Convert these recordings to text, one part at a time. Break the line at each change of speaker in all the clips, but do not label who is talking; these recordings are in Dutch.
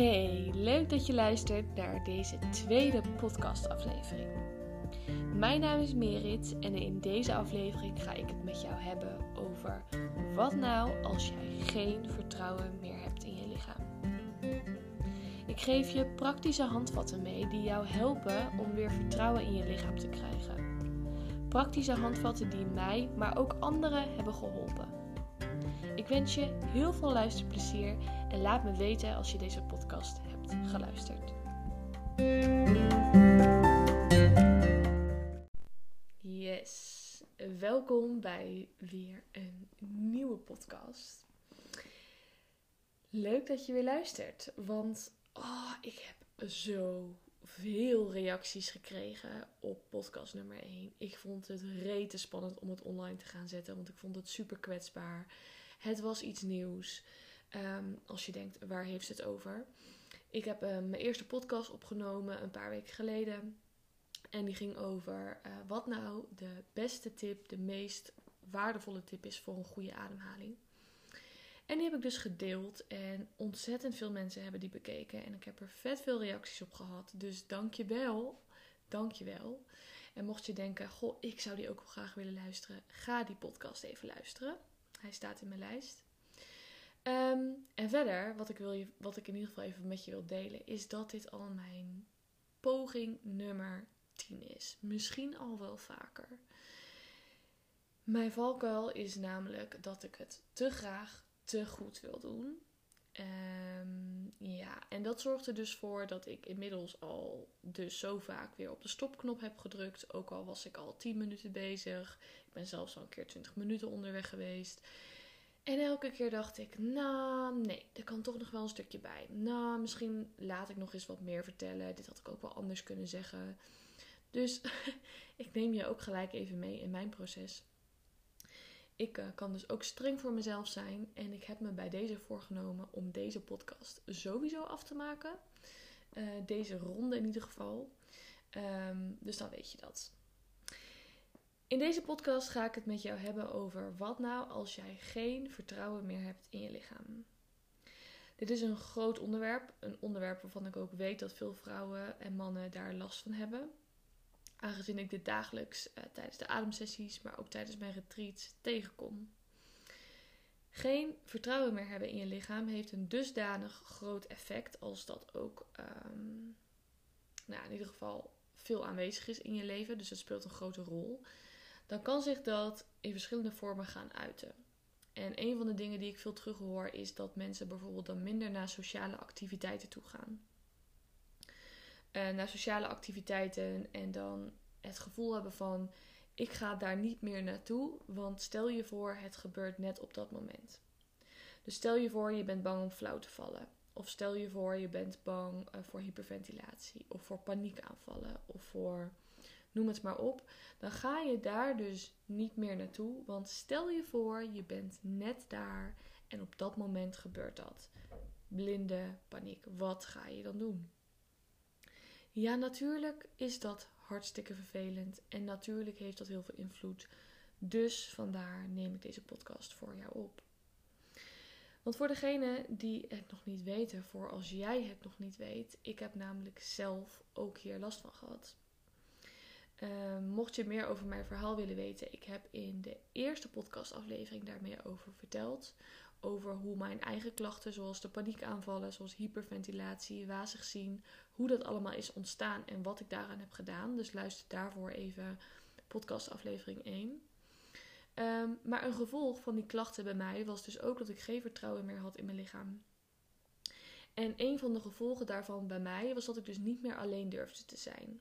Hey, leuk dat je luistert naar deze tweede podcastaflevering. Mijn naam is Merit en in deze aflevering ga ik het met jou hebben over wat nou als jij geen vertrouwen meer hebt in je lichaam. Ik geef je praktische handvatten mee die jou helpen om weer vertrouwen in je lichaam te krijgen. Praktische handvatten die mij, maar ook anderen hebben geholpen. Ik wens je heel veel luisterplezier en laat me weten als je deze podcast hebt geluisterd. Yes, welkom bij weer een nieuwe podcast. Leuk dat je weer luistert, want oh, ik heb zo veel reacties gekregen op podcast nummer 1. Ik vond het rete spannend om het online te gaan zetten, want ik vond het super kwetsbaar. Het was iets nieuws. Ehm, als je denkt, waar heeft ze het over? Ik heb uh, mijn eerste podcast opgenomen een paar weken geleden. En die ging over uh, wat nou de beste tip, de meest waardevolle tip is voor een goede ademhaling. En die heb ik dus gedeeld en ontzettend veel mensen hebben die bekeken. En ik heb er vet veel reacties op gehad. Dus dank je wel. Dank je wel. En mocht je denken, goh, ik zou die ook wel graag willen luisteren. Ga die podcast even luisteren. Hij staat in mijn lijst. Ehm, en verder, wat ik, wil wat ik in ieder geval even met je wil delen, is dat dit al mijn poging nummer 10 is. Misschien al wel vaker. Mijn valkuil is namelijk dat ik het te graag te goed wil doen. Um, ja, en dat zorgt er dus voor dat ik inmiddels al dus zo vaak weer op de stopknop heb gedrukt. Ook al was ik al 10 minuten bezig. Ik ben zelfs al een keer 20 minuten onderweg geweest. En elke keer dacht ik, nou nee, er kan toch nog wel een stukje bij. Nou, misschien laat ik nog eens wat meer vertellen. Dit had ik ook wel anders kunnen zeggen. Dus ik neem je ook gelijk even mee in mijn proces. Ik uh, kan dus ook streng voor mezelf zijn. En ik heb me bij deze voorgenomen om deze podcast sowieso af te maken. Uh, deze ronde in ieder geval. Um, dus dan weet je dat. In deze podcast ga ik het met jou hebben over wat nou als jij geen vertrouwen meer hebt in je lichaam. Dit is een groot onderwerp, een onderwerp waarvan ik ook weet dat veel vrouwen en mannen daar last van hebben. Aangezien ik dit dagelijks uh, tijdens de ademsessies, maar ook tijdens mijn retreats tegenkom. Geen vertrouwen meer hebben in je lichaam heeft een dusdanig groot effect als dat ook um, nou, in ieder geval veel aanwezig is in je leven. Dus het speelt een grote rol dan kan zich dat in verschillende vormen gaan uiten. En een van de dingen die ik veel terug hoor is dat mensen bijvoorbeeld dan minder naar sociale activiteiten toe gaan. Uh, naar sociale activiteiten en dan het gevoel hebben van ik ga daar niet meer naartoe, want stel je voor het gebeurt net op dat moment. Dus stel je voor je bent bang om flauw te vallen. Of stel je voor je bent bang uh, voor hyperventilatie of voor paniekaanvallen of voor noem het maar op, dan ga je daar dus niet meer naartoe. Want stel je voor, je bent net daar en op dat moment gebeurt dat. Blinde paniek. Wat ga je dan doen? Ja, natuurlijk is dat hartstikke vervelend en natuurlijk heeft dat heel veel invloed. Dus vandaar neem ik deze podcast voor jou op. Want voor degene die het nog niet weten, voor als jij het nog niet weet, ik heb namelijk zelf ook hier last van gehad. Uh, mocht je meer over mijn verhaal willen weten, ik heb in de eerste podcastaflevering daar meer over verteld. Over hoe mijn eigen klachten, zoals de paniekaanvallen, zoals hyperventilatie, wazig zien, hoe dat allemaal is ontstaan en wat ik daaraan heb gedaan. Dus luister daarvoor even podcastaflevering 1. Um, ehm, maar een gevolg van die klachten bij mij was dus ook dat ik geen vertrouwen meer had in mijn lichaam. En een van de gevolgen daarvan bij mij was dat ik dus niet meer alleen durfde te zijn.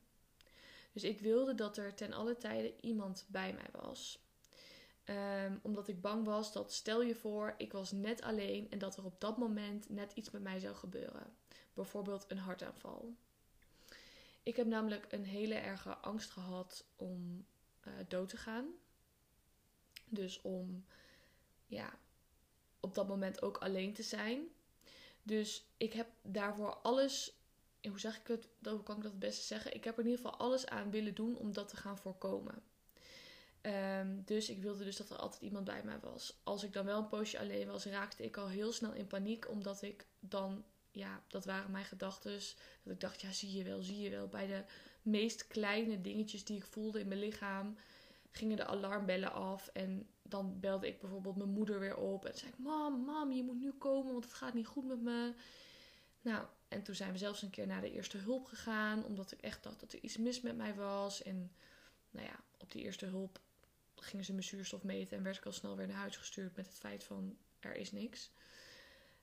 Dus ik wilde dat er ten alle tijde iemand bij mij was. Ehm, omdat ik bang was dat, stel je voor, ik was net alleen en dat er op dat moment net iets met mij zou gebeuren. Bijvoorbeeld een hartaanval. Ik heb namelijk een hele erge angst gehad om uh, dood te gaan. Dus om ja, op dat moment ook alleen te zijn. Dus ik heb daarvoor alles hoe zeg ik het, hoe kan ik dat het beste zeggen? Ik heb er in ieder geval alles aan willen doen om dat te gaan voorkomen. Um, dus ik wilde dus dat er altijd iemand bij mij was. Als ik dan wel een poosje alleen was, raakte ik al heel snel in paniek, omdat ik dan ja, dat waren mijn gedachten. Dat ik dacht, ja, zie je wel, zie je wel. Bij de meest kleine dingetjes die ik voelde in mijn lichaam, gingen de alarmbellen af. En dan belde ik bijvoorbeeld mijn moeder weer op. En zei ik, mam, mam, je moet nu komen, want het gaat niet goed met me. Nou, en toen zijn we zelfs een keer naar de eerste hulp gegaan. Omdat ik echt dacht dat er iets mis met mij was. En nou ja, op die eerste hulp gingen ze mijn zuurstof meten. En werd ik al snel weer naar huis gestuurd met het feit van er is niks.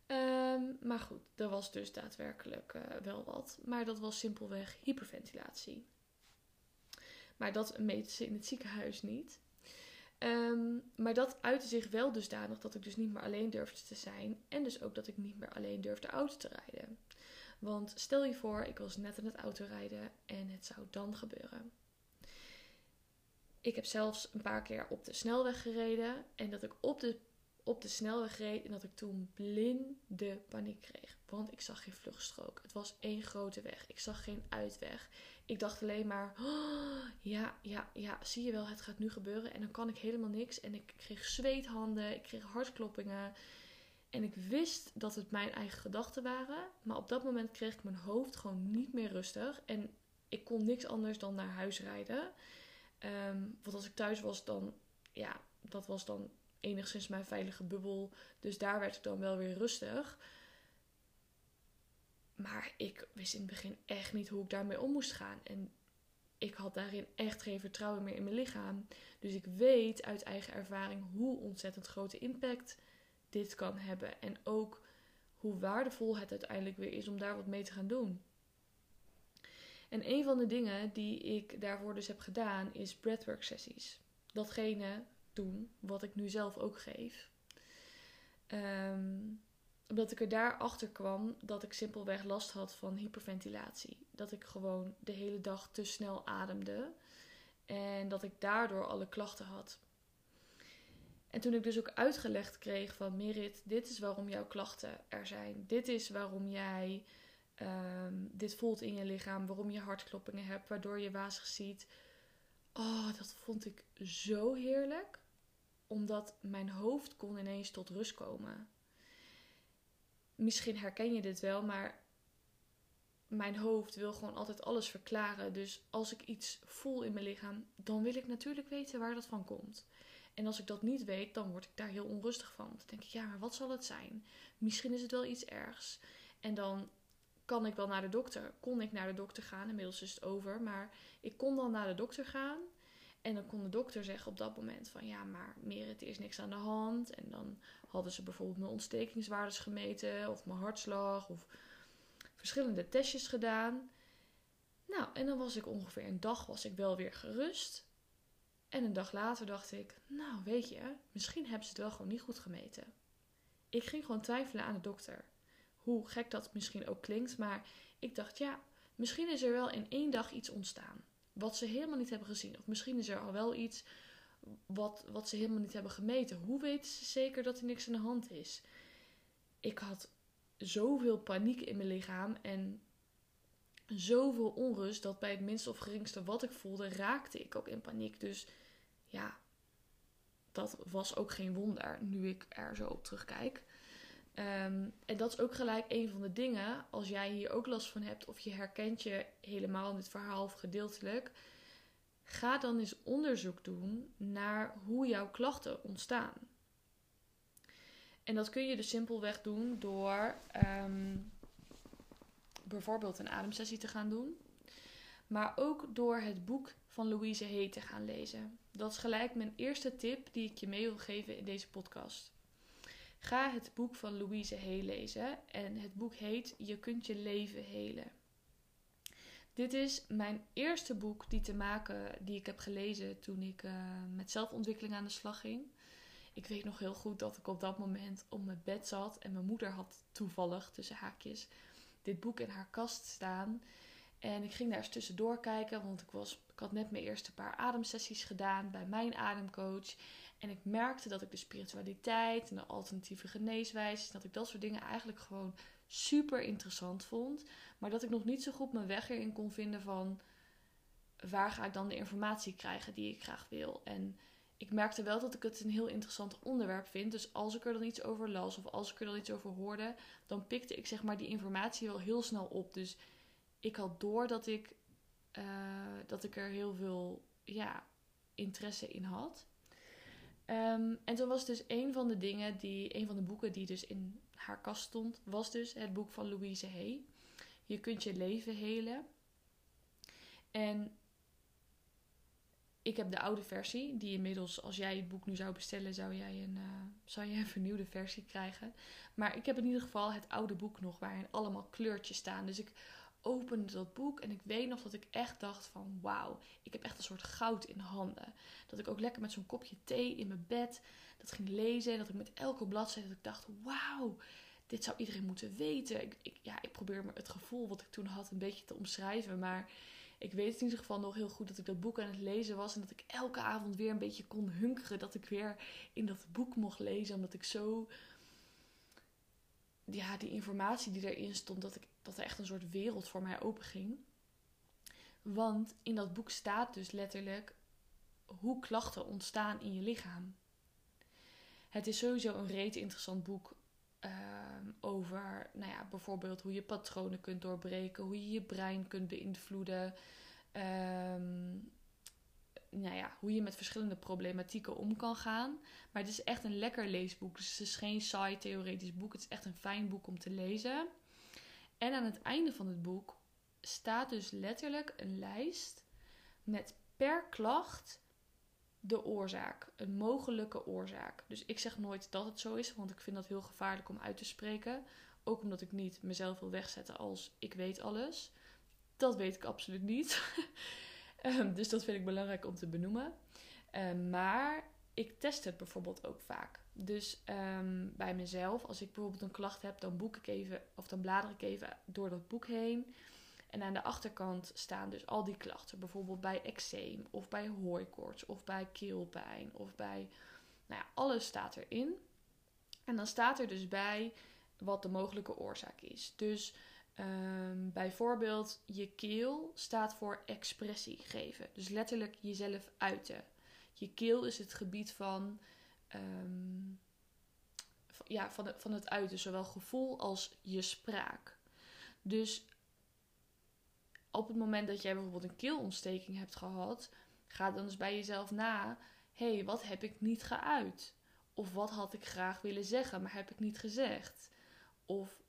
Ehm, maar goed, er was dus daadwerkelijk uh, wel wat. Maar dat was simpelweg hyperventilatie. Maar dat meten ze in het ziekenhuis niet. Um, maar dat uitte zich wel dusdanig dat ik dus niet meer alleen durfde te zijn. En dus ook dat ik niet meer alleen durfde auto te rijden. Want stel je voor, ik was net aan het autorijden en het zou dan gebeuren. Ik heb zelfs een paar keer op de snelweg gereden. En dat ik op de, op de snelweg reed en dat ik toen blinde paniek kreeg. Want ik zag geen vluchtstrook. Het was één grote weg. Ik zag geen uitweg. Ik dacht alleen maar, oh, ja, ja, ja, zie je wel, het gaat nu gebeuren. En dan kan ik helemaal niks. En ik kreeg zweethanden, ik kreeg hartkloppingen. En ik wist dat het mijn eigen gedachten waren. Maar op dat moment kreeg ik mijn hoofd gewoon niet meer rustig. En ik kon niks anders dan naar huis rijden. Um, want als ik thuis was, dan, ja, dat was dan enigszins mijn veilige bubbel. Dus daar werd ik dan wel weer rustig. Maar ik wist in het begin echt niet hoe ik daarmee om moest gaan. En ik had daarin echt geen vertrouwen meer in mijn lichaam. Dus ik weet uit eigen ervaring hoe ontzettend grote impact dit kan hebben. En ook hoe waardevol het uiteindelijk weer is om daar wat mee te gaan doen. En een van de dingen die ik daarvoor dus heb gedaan is breathwork sessies. Datgene doen wat ik nu zelf ook geef. Um, omdat ik er daarachter kwam dat ik simpelweg last had van hyperventilatie. Dat ik gewoon de hele dag te snel ademde. En dat ik daardoor alle klachten had. En toen ik dus ook uitgelegd kreeg van Merit, dit is waarom jouw klachten er zijn. Dit is waarom jij um, dit voelt in je lichaam. Waarom je hartkloppingen hebt, waardoor je wazig ziet. Oh, dat vond ik zo heerlijk. Omdat mijn hoofd kon ineens tot rust komen misschien herken je dit wel, maar mijn hoofd wil gewoon altijd alles verklaren. Dus als ik iets voel in mijn lichaam, dan wil ik natuurlijk weten waar dat van komt. En als ik dat niet weet, dan word ik daar heel onrustig van. Dan denk ik, ja, maar wat zal het zijn? Misschien is het wel iets ergs. En dan kan ik wel naar de dokter. Kon ik naar de dokter gaan? Inmiddels is het over. Maar ik kon dan naar de dokter gaan. En dan kon de dokter zeggen op dat moment van ja, maar Merit, er is niks aan de hand. En dan hadden ze bijvoorbeeld mijn ontstekingswaardes gemeten of mijn hartslag of verschillende testjes gedaan. Nou, en dan was ik ongeveer een dag was ik wel weer gerust. En een dag later dacht ik, nou weet je, misschien hebben ze het wel gewoon niet goed gemeten. Ik ging gewoon twijfelen aan de dokter. Hoe gek dat misschien ook klinkt, maar ik dacht ja, misschien is er wel in één dag iets ontstaan wat ze helemaal niet hebben gezien. Of misschien is er al wel iets wat, wat ze helemaal niet hebben gemeten. Hoe weten ze zeker dat er niks aan de hand is? Ik had zoveel paniek in mijn lichaam en zoveel onrust dat bij het minste of geringste wat ik voelde, raakte ik ook in paniek. Dus ja, dat was ook geen wonder nu ik er zo op terugkijk. Um, en dat is ook gelijk een van de dingen, als jij hier ook last van hebt of je herkent je helemaal in dit verhaal of gedeeltelijk, ga dan eens onderzoek doen naar hoe jouw klachten ontstaan. En dat kun je dus simpelweg doen door um, bijvoorbeeld een ademsessie te gaan doen, maar ook door het boek van Louise Hay te gaan lezen. Dat is gelijk mijn eerste tip die ik je mee wil geven in deze podcast. Ga het boek van Louise Hay lezen. En het boek heet Je kunt je leven helen. Dit is mijn eerste boek die, te maken, die ik heb gelezen toen ik uh, met zelfontwikkeling aan de slag ging. Ik weet nog heel goed dat ik op dat moment op mijn bed zat en mijn moeder had toevallig tussen haakjes dit boek in haar kast staan. En ik ging daar eens tussendoor kijken, want ik, was, ik had net mijn eerste paar ademsessies gedaan bij mijn ademcoach. En ik merkte dat ik de spiritualiteit en de alternatieve geneeswijzes, dat ik dat soort dingen eigenlijk gewoon super interessant vond. Maar dat ik nog niet zo goed mijn weg erin kon vinden van waar ga ik dan de informatie krijgen die ik graag wil. En ik merkte wel dat ik het een heel interessant onderwerp vind. Dus als ik er dan iets over las of als ik er dan iets over hoorde, dan pikte ik zeg maar die informatie wel heel snel op. Dus ik had door dat ik, eh, dat ik er heel veel ja, interesse in had. Ehm, en toen was dus een van de dingen die, een van de boeken die dus in haar kast stond, was dus het boek van Louise Hay. Je kunt je leven helen. En ik heb de oude versie, die inmiddels, als jij het boek nu zou bestellen, zou jij een, uh, zou jij een vernieuwde versie krijgen. Maar ik heb in ieder geval het oude boek nog, waarin allemaal kleurtjes staan. Dus ik opende dat boek en ik weet nog dat ik echt dacht van wauw, ik heb echt een soort goud in handen. Dat ik ook lekker met zo'n kopje thee in mijn bed dat ging lezen en dat ik met elke bladzijde dat ik dacht wauw, dit zou iedereen moeten weten. Ik, ik, ja, ik probeer me het gevoel wat ik toen had een beetje te omschrijven, maar ik weet in ieder geval nog heel goed dat ik dat boek aan het lezen was en dat ik elke avond weer een beetje kon hunkeren dat ik weer in dat boek mocht lezen, omdat ik zo ja, die informatie die erin stond, dat, ik, dat er echt een soort wereld voor mij openging. Want in dat boek staat dus letterlijk hoe klachten ontstaan in je lichaam. Het is sowieso een reet interessant boek ehm, over nou ja, bijvoorbeeld hoe je patronen kunt doorbreken, hoe je je brein kunt beïnvloeden. Um, nou ja, hoe je met verschillende problematieken om kan gaan. Maar het is echt een lekker leesboek. Dus het is geen saai theoretisch boek. Het is echt een fijn boek om te lezen. En aan het einde van het boek staat dus letterlijk een lijst met per klacht de oorzaak, een mogelijke oorzaak. Dus ik zeg nooit dat het zo is, want ik vind dat heel gevaarlijk om uit te spreken. Ook omdat ik niet mezelf wil wegzetten als ik weet alles. Dat weet ik absoluut niet. Ehm, dus dat vind ik belangrijk om te benoemen. Ehm, maar ik test het bijvoorbeeld ook vaak. Dus um, bij mezelf, als ik bijvoorbeeld een klacht heb, dan boek ik even of dan blader ik even door dat boek heen. En aan de achterkant staan dus al die klachten. Bijvoorbeeld bij eczeem of bij hooikoorts of bij keelpijn of bij... Nou ja, alles staat erin. En dan staat er dus bij wat de mogelijke oorzaak is. Dus um, bijvoorbeeld je keel staat voor expressie geven. Dus letterlijk jezelf uiten. Je keel is het gebied van, um, ja, van, het, van het uiten, zowel gevoel als je spraak. Dus op het moment dat jij bijvoorbeeld een keelontsteking hebt gehad, ga dan eens bij jezelf na: hé, hey, wat heb ik niet geuit? Of wat had ik graag willen zeggen, maar heb ik niet gezegd? Of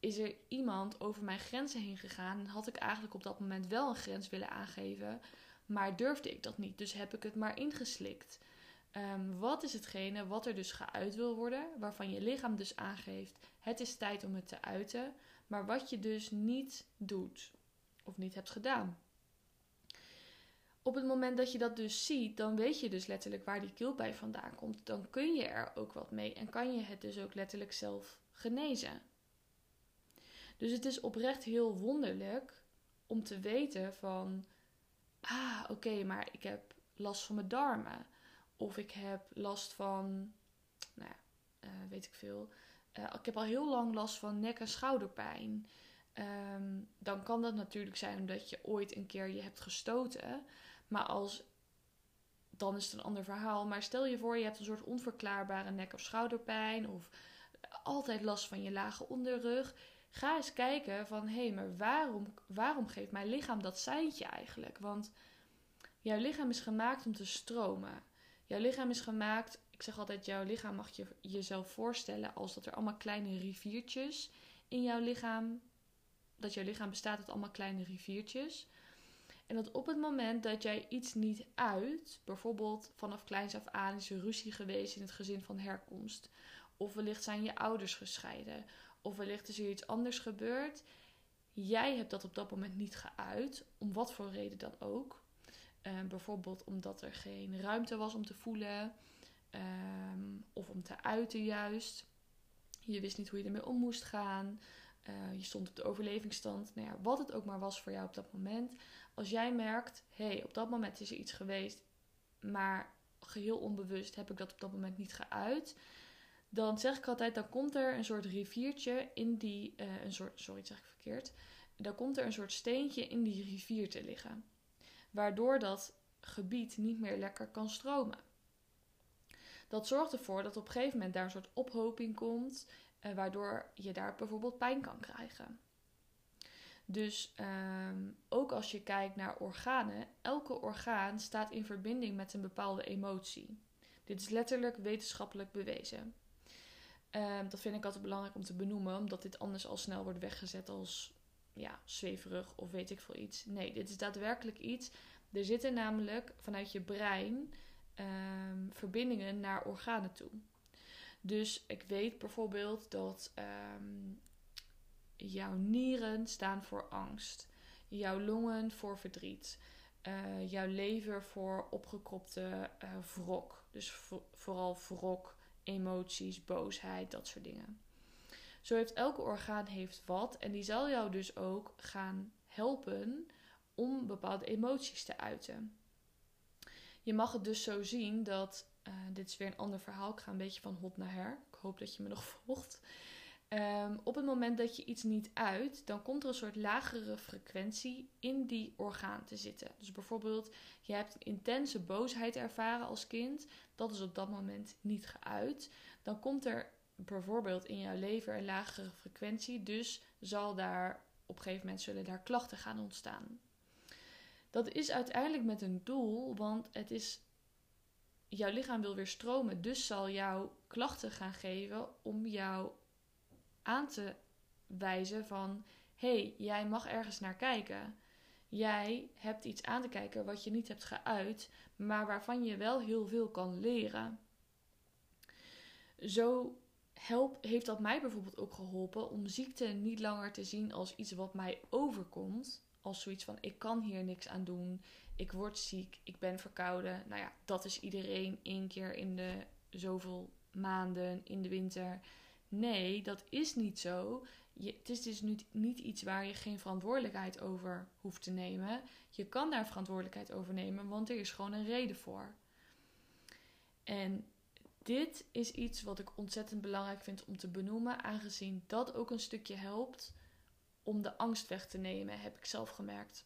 is er iemand over mijn grenzen heen gegaan en had ik eigenlijk op dat moment wel een grens willen aangeven, maar durfde ik dat niet, dus heb ik het maar ingeslikt. Um, wat is hetgene wat er dus geuit wil worden, waarvan je lichaam dus aangeeft: het is tijd om het te uiten, maar wat je dus niet doet of niet hebt gedaan. Op het moment dat je dat dus ziet, dan weet je dus letterlijk waar die keelpijn vandaan komt. Dan kun je er ook wat mee en kan je het dus ook letterlijk zelf genezen. Dus het is oprecht heel wonderlijk om te weten van, ah oké, maar ik heb last van mijn darmen. Of ik heb last van, nou ja, uh, weet ik veel. Uh, ik heb al heel lang last van nek- en schouderpijn. Um, dan kan dat natuurlijk zijn omdat je ooit een keer je hebt gestoten. Maar als, dan is het een ander verhaal. Maar stel je voor, je hebt een soort onverklaarbare nek- of schouderpijn. Of altijd last van je lage onderrug. Ga eens kijken van, hé, hey, maar waarom, waarom geeft mijn lichaam dat seintje eigenlijk? Want jouw lichaam is gemaakt om te stromen. Jouw lichaam is gemaakt, ik zeg altijd, jouw lichaam mag je jezelf voorstellen als dat er allemaal kleine riviertjes in jouw lichaam, dat jouw lichaam bestaat uit allemaal kleine riviertjes. En dat op het moment dat jij iets niet uit, bijvoorbeeld vanaf kleins af aan is er ruzie geweest in het gezin van herkomst, of wellicht zijn je ouders gescheiden, of wellicht is er iets anders gebeurd. Jij hebt dat op dat moment niet geuit, om wat voor reden dan ook. Uh, bijvoorbeeld omdat er geen ruimte was om te voelen, um, of om te uiten juist. Je wist niet hoe je ermee om moest gaan. Uh, je stond op de overlevingsstand. Nou ja, wat het ook maar was voor jou op dat moment. Als jij merkt, hé, hey, op dat moment is er iets geweest, maar geheel onbewust heb ik dat op dat moment niet geuit dan zeg ik altijd, dan komt er een soort riviertje in die, uh, een soort, sorry, zeg ik verkeerd. Dan komt er een soort steentje in die rivier te liggen. Waardoor dat gebied niet meer lekker kan stromen. Dat zorgt ervoor dat op een gegeven moment daar een soort ophoping komt, uh, waardoor je daar bijvoorbeeld pijn kan krijgen. Dus um, ook als je kijkt naar organen, elke orgaan staat in verbinding met een bepaalde emotie. Dit is letterlijk wetenschappelijk bewezen. Um, dat vind ik altijd belangrijk om te benoemen, omdat dit anders al snel wordt weggezet als ja, zweverig of weet ik veel iets. Nee, dit is daadwerkelijk iets. Er zitten namelijk vanuit je brein um, verbindingen naar organen toe. Dus ik weet bijvoorbeeld dat um, jouw nieren staan voor angst, jouw longen voor verdriet, uh, jouw lever voor opgekropte uh, wrok. Dus vooral wrok, emoties, boosheid, dat soort dingen. Zo heeft elke orgaan heeft wat en die zal jou dus ook gaan helpen om bepaalde emoties te uiten. Je mag het dus zo zien dat, uh, dit is weer een ander verhaal, ik ga een beetje van hot naar her. Ik hoop dat je me nog volgt. Um, op het moment dat je iets niet uit, dan komt er een soort lagere frequentie in die orgaan te zitten. Dus bijvoorbeeld, je hebt intense boosheid ervaren als kind, dat is op dat moment niet geuit. Dan komt er bijvoorbeeld in jouw lever een lagere frequentie, dus zal daar op een gegeven moment zullen daar klachten gaan ontstaan. Dat is uiteindelijk met een doel, want het is jouw lichaam wil weer stromen, dus zal jouw klachten gaan geven om jou aan te wijzen van hey, jij mag ergens naar kijken. Jij hebt iets aan te kijken wat je niet hebt geuit, maar waarvan je wel heel veel kan leren. Zo help, heeft dat mij bijvoorbeeld ook geholpen om ziekte niet langer te zien als iets wat mij overkomt. Als zoiets van: ik kan hier niks aan doen, ik word ziek, ik ben verkouden. Nou ja, dat is iedereen één keer in de zoveel maanden in de winter. Nee, dat is niet zo. Je, het is dus niet, niet iets waar je geen verantwoordelijkheid over hoeft te nemen. Je kan daar verantwoordelijkheid over nemen, want er is gewoon een reden voor. En dit is iets wat ik ontzettend belangrijk vind om te benoemen, aangezien dat ook een stukje helpt om de angst weg te nemen, heb ik zelf gemerkt.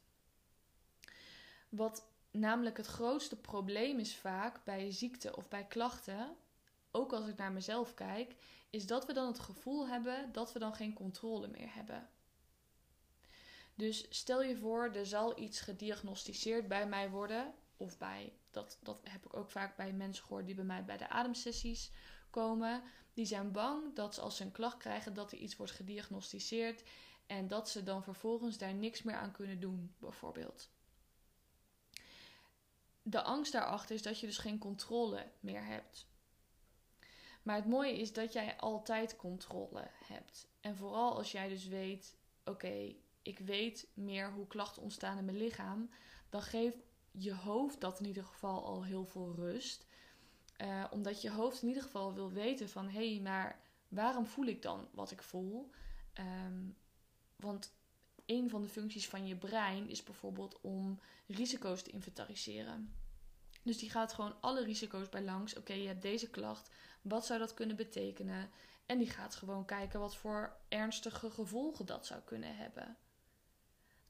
Wat namelijk het grootste probleem is vaak bij ziekte of bij klachten, ook als ik naar mezelf kijk, is dat we dan het gevoel hebben dat we dan geen controle meer hebben. Dus stel je voor, er zal iets gediagnosticeerd bij mij worden, of bij, dat, dat heb ik ook vaak bij mensen gehoord die bij mij bij de ademsessies komen. Die zijn bang dat als ze een klacht krijgen, dat er iets wordt gediagnosticeerd en dat ze dan vervolgens daar niks meer aan kunnen doen, bijvoorbeeld. De angst daarachter is dat je dus geen controle meer hebt. Maar het mooie is dat jij altijd controle hebt. En vooral als jij dus weet: oké, ik weet meer hoe klachten ontstaan in mijn lichaam, dan geeft je hoofd dat in ieder geval al heel veel rust. Uh, omdat je hoofd in ieder geval wil weten van hé, hey, maar waarom voel ik dan wat ik voel? Um, want een van de functies van je brein is bijvoorbeeld om risico's te inventariseren. Dus die gaat gewoon alle risico's bij langs. Oké, je hebt deze klacht. Wat zou dat kunnen betekenen? En die gaat gewoon kijken wat voor ernstige gevolgen dat zou kunnen hebben.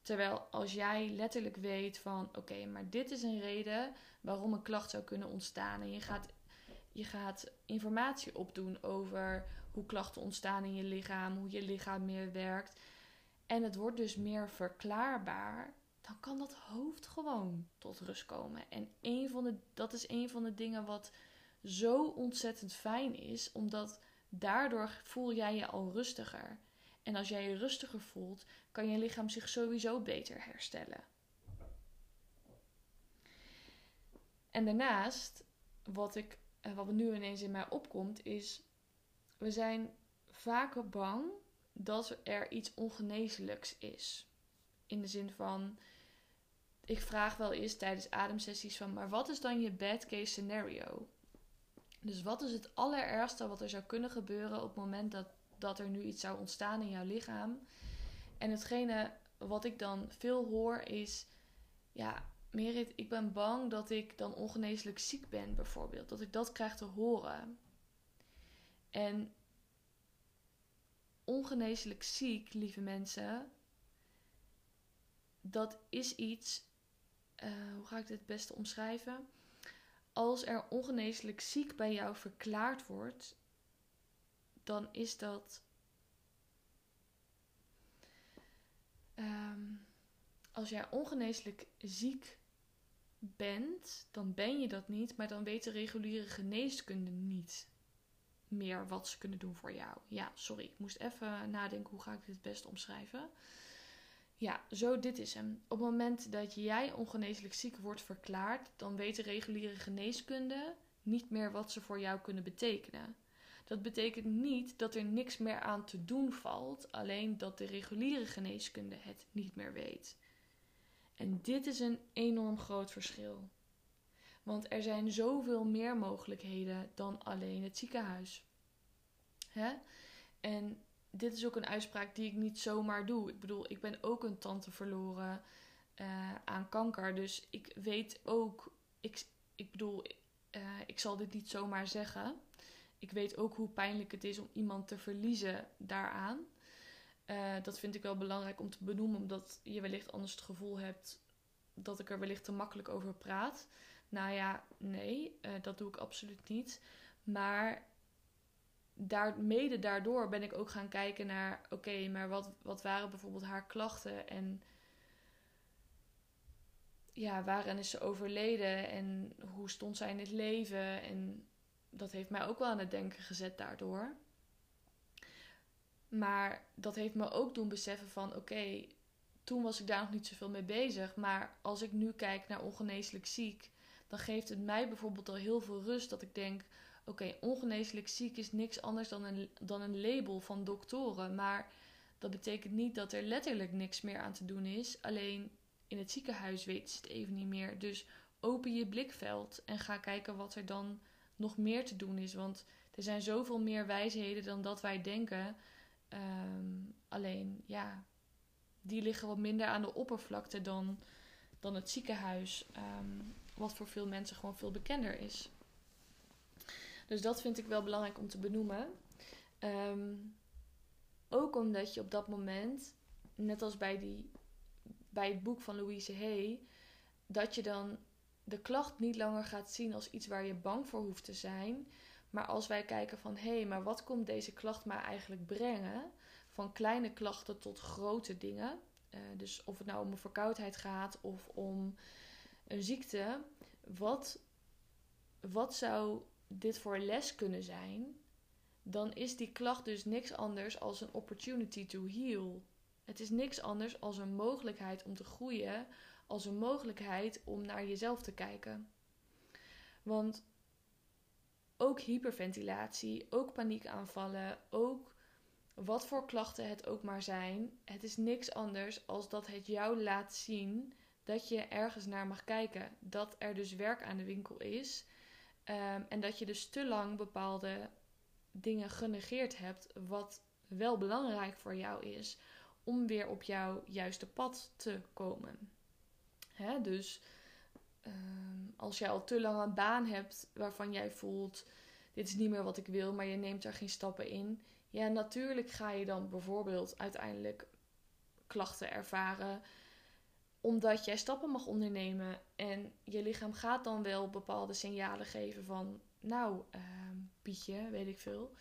Terwijl als jij letterlijk weet van oké, maar dit is een reden waarom een klacht zou kunnen ontstaan. En je gaat, je gaat informatie opdoen over hoe klachten ontstaan in je lichaam, hoe je lichaam meer werkt. En het wordt dus meer verklaarbaar. Dan kan dat hoofd gewoon tot rust komen. En een van de, dat is een van de dingen wat zo ontzettend fijn is, omdat daardoor voel jij je al rustiger. En als jij je rustiger voelt, kan je lichaam zich sowieso beter herstellen. En daarnaast, wat, ik, eh, wat nu ineens in mij opkomt, is: we zijn vaker bang dat er iets ongeneeslijks is. In de zin van, ik vraag wel eens tijdens ademsessies van, maar wat is dan je bad case scenario? Dus wat is het allerergste wat er zou kunnen gebeuren op het moment dat, dat er nu iets zou ontstaan in jouw lichaam? En hetgene wat ik dan veel hoor is, ja, Merit, ik ben bang dat ik dan ongeneeslijk ziek ben, bijvoorbeeld. Dat ik dat krijg te horen. En ongeneeslijk ziek, lieve mensen, dat is iets, uh, hoe ga ik dit het beste omschrijven? als er ongeneeslijk ziek bij jou verklaard wordt, dan is dat. Ehm, als jij ongeneeslijk ziek bent, dan ben je dat niet, maar dan weet de reguliere geneeskunde niet meer wat ze kunnen doen voor jou. Ja, sorry, ik moest even nadenken hoe ga ik dit het best omschrijven. Ja, zo dit is hem. Op het moment dat jij ongeneeslijk ziek wordt verklaard, dan weet de reguliere geneeskunde niet meer wat ze voor jou kunnen betekenen. Dat betekent niet dat er niks meer aan te doen valt, alleen dat de reguliere geneeskunde het niet meer weet. En dit is een enorm groot verschil. Want er zijn zoveel meer mogelijkheden dan alleen het ziekenhuis. Hè? En dit is ook een uitspraak die ik niet zomaar doe. Ik bedoel, ik ben ook een tante verloren uh, aan kanker. Dus ik weet ook, ik, ik bedoel, uh, ik zal dit niet zomaar zeggen. Ik weet ook hoe pijnlijk het is om iemand te verliezen daaraan. Uh, dat vind ik wel belangrijk om te benoemen, omdat je wellicht anders het gevoel hebt dat ik er wellicht te makkelijk over praat. Nou ja, nee, dat doe ik absoluut niet. Maar daar, mede daardoor ben ik ook gaan kijken naar, oké, maar wat, wat waren bijvoorbeeld haar klachten en ja, waarin is ze overleden en hoe stond zij in het leven en dat heeft mij ook wel aan het denken gezet daardoor. Maar dat heeft me ook doen beseffen van, oké, toen was ik daar nog niet zoveel mee bezig, maar als ik nu kijk naar ongeneeslijk ziek, dan geeft het mij bijvoorbeeld al heel veel rust dat ik denk, Oké, ongeneeslijk ziek is niks anders dan een, dan een label van doktoren. Maar dat betekent niet dat er letterlijk niks meer aan te doen is. Alleen in het ziekenhuis weten ze het even niet meer. Dus open je blikveld en ga kijken wat er dan nog meer te doen is. Want er zijn zoveel meer wijsheden dan dat wij denken. Ehm, alleen, ja, die liggen wat minder aan de oppervlakte dan, dan het ziekenhuis. Ehm, wat voor veel mensen gewoon veel bekender is. Dus dat vind ik wel belangrijk om te benoemen. Ehm, ook omdat je op dat moment, net als bij, die, bij het boek van Louise Hay, dat je dan de klacht niet langer gaat zien als iets waar je bang voor hoeft te zijn. Maar als wij kijken van hé, hey, maar wat komt deze klacht mij eigenlijk brengen? Van kleine klachten tot grote dingen. Uh, dus of het nou om een verkoudheid gaat of om een ziekte. Wat, wat zou dit voor les kunnen zijn, dan is die klacht dus niks anders als een opportunity to heal. Het is niks anders als een mogelijkheid om te groeien, als een mogelijkheid om naar jezelf te kijken. Want ook hyperventilatie, ook paniekaanvallen, ook wat voor klachten het ook maar zijn, het is niks anders als dat het jou laat zien dat je ergens naar mag kijken. Dat er dus werk aan de winkel is Ehm, en dat je dus te lang bepaalde dingen genegeerd hebt, wat wel belangrijk voor jou is, om weer op jouw juiste pad te komen. Hè? Dus um, als jij al te lang een baan hebt waarvan jij voelt, dit is niet meer wat ik wil, maar je neemt er geen stappen in. Ja, natuurlijk ga je dan bijvoorbeeld uiteindelijk klachten ervaren omdat jij stappen mag ondernemen en je lichaam gaat dan wel bepaalde signalen geven van, nou, uh, Pietje, weet ik veel.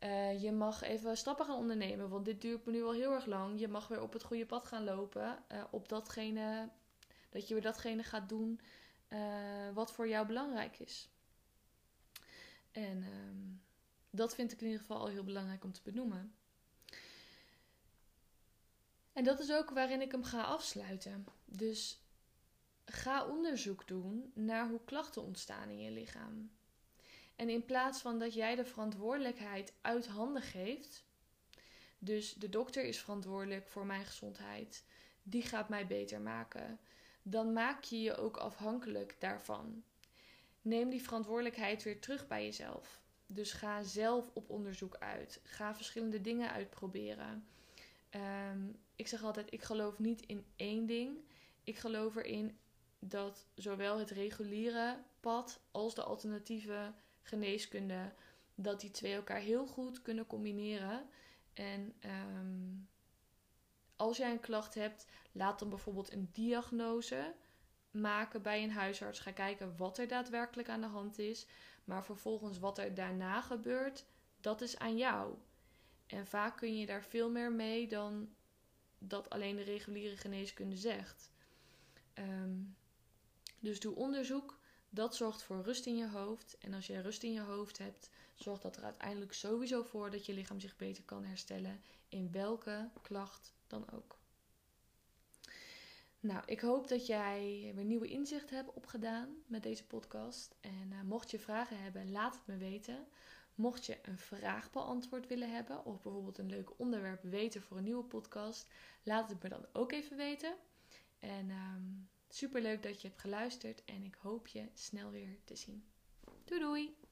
Uh, je mag even stappen gaan ondernemen, want dit duurt me nu al heel erg lang. Je mag weer op het goede pad gaan lopen. Uh, op datgene, dat je weer datgene gaat doen uh, wat voor jou belangrijk is. En um, dat vind ik in ieder geval al heel belangrijk om te benoemen. En dat is ook waarin ik hem ga afsluiten. Dus ga onderzoek doen naar hoe klachten ontstaan in je lichaam. En in plaats van dat jij de verantwoordelijkheid uit handen geeft, dus de dokter is verantwoordelijk voor mijn gezondheid, die gaat mij beter maken, dan maak je je ook afhankelijk daarvan. Neem die verantwoordelijkheid weer terug bij jezelf. Dus ga zelf op onderzoek uit. Ga verschillende dingen uitproberen. Um, ik zeg altijd: ik geloof niet in één ding. Ik geloof erin dat zowel het reguliere pad als de alternatieve geneeskunde, dat die twee elkaar heel goed kunnen combineren. En um, als jij een klacht hebt, laat dan bijvoorbeeld een diagnose maken bij een huisarts. Ga kijken wat er daadwerkelijk aan de hand is. Maar vervolgens wat er daarna gebeurt, dat is aan jou. En vaak kun je daar veel meer mee dan dat alleen de reguliere geneeskunde zegt. Ehm, dus doe onderzoek. Dat zorgt voor rust in je hoofd. En als je rust in je hoofd hebt, zorgt dat er uiteindelijk sowieso voor dat je lichaam zich beter kan herstellen. In welke klacht dan ook. Nou, ik hoop dat jij weer nieuwe inzichten hebt opgedaan met deze podcast. En uh, mocht je vragen hebben, laat het me weten. Mocht je een vraag beantwoord willen hebben of bijvoorbeeld een leuk onderwerp weten voor een nieuwe podcast, laat het me dan ook even weten. En um, super leuk dat je hebt geluisterd en ik hoop je snel weer te zien. Doei doei!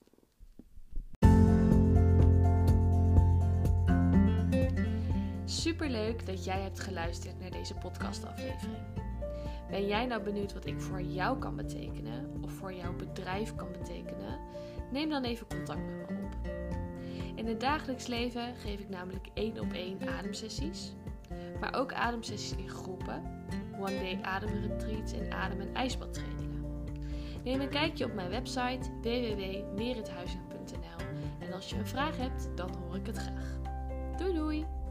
Super leuk dat jij hebt geluisterd naar deze podcastaflevering. Ben jij nou benieuwd wat ik voor jou kan betekenen of voor jouw bedrijf kan betekenen? Neem dan even contact met me op. In het dagelijks leven geef ik namelijk één op één ademsessies, maar ook ademsessies in groepen, one day ademretreats en adem- en ijsbadtrainingen. Neem een kijkje op mijn website www.merithuizen.nl en als je een vraag hebt, dan hoor ik het graag. Doei doei!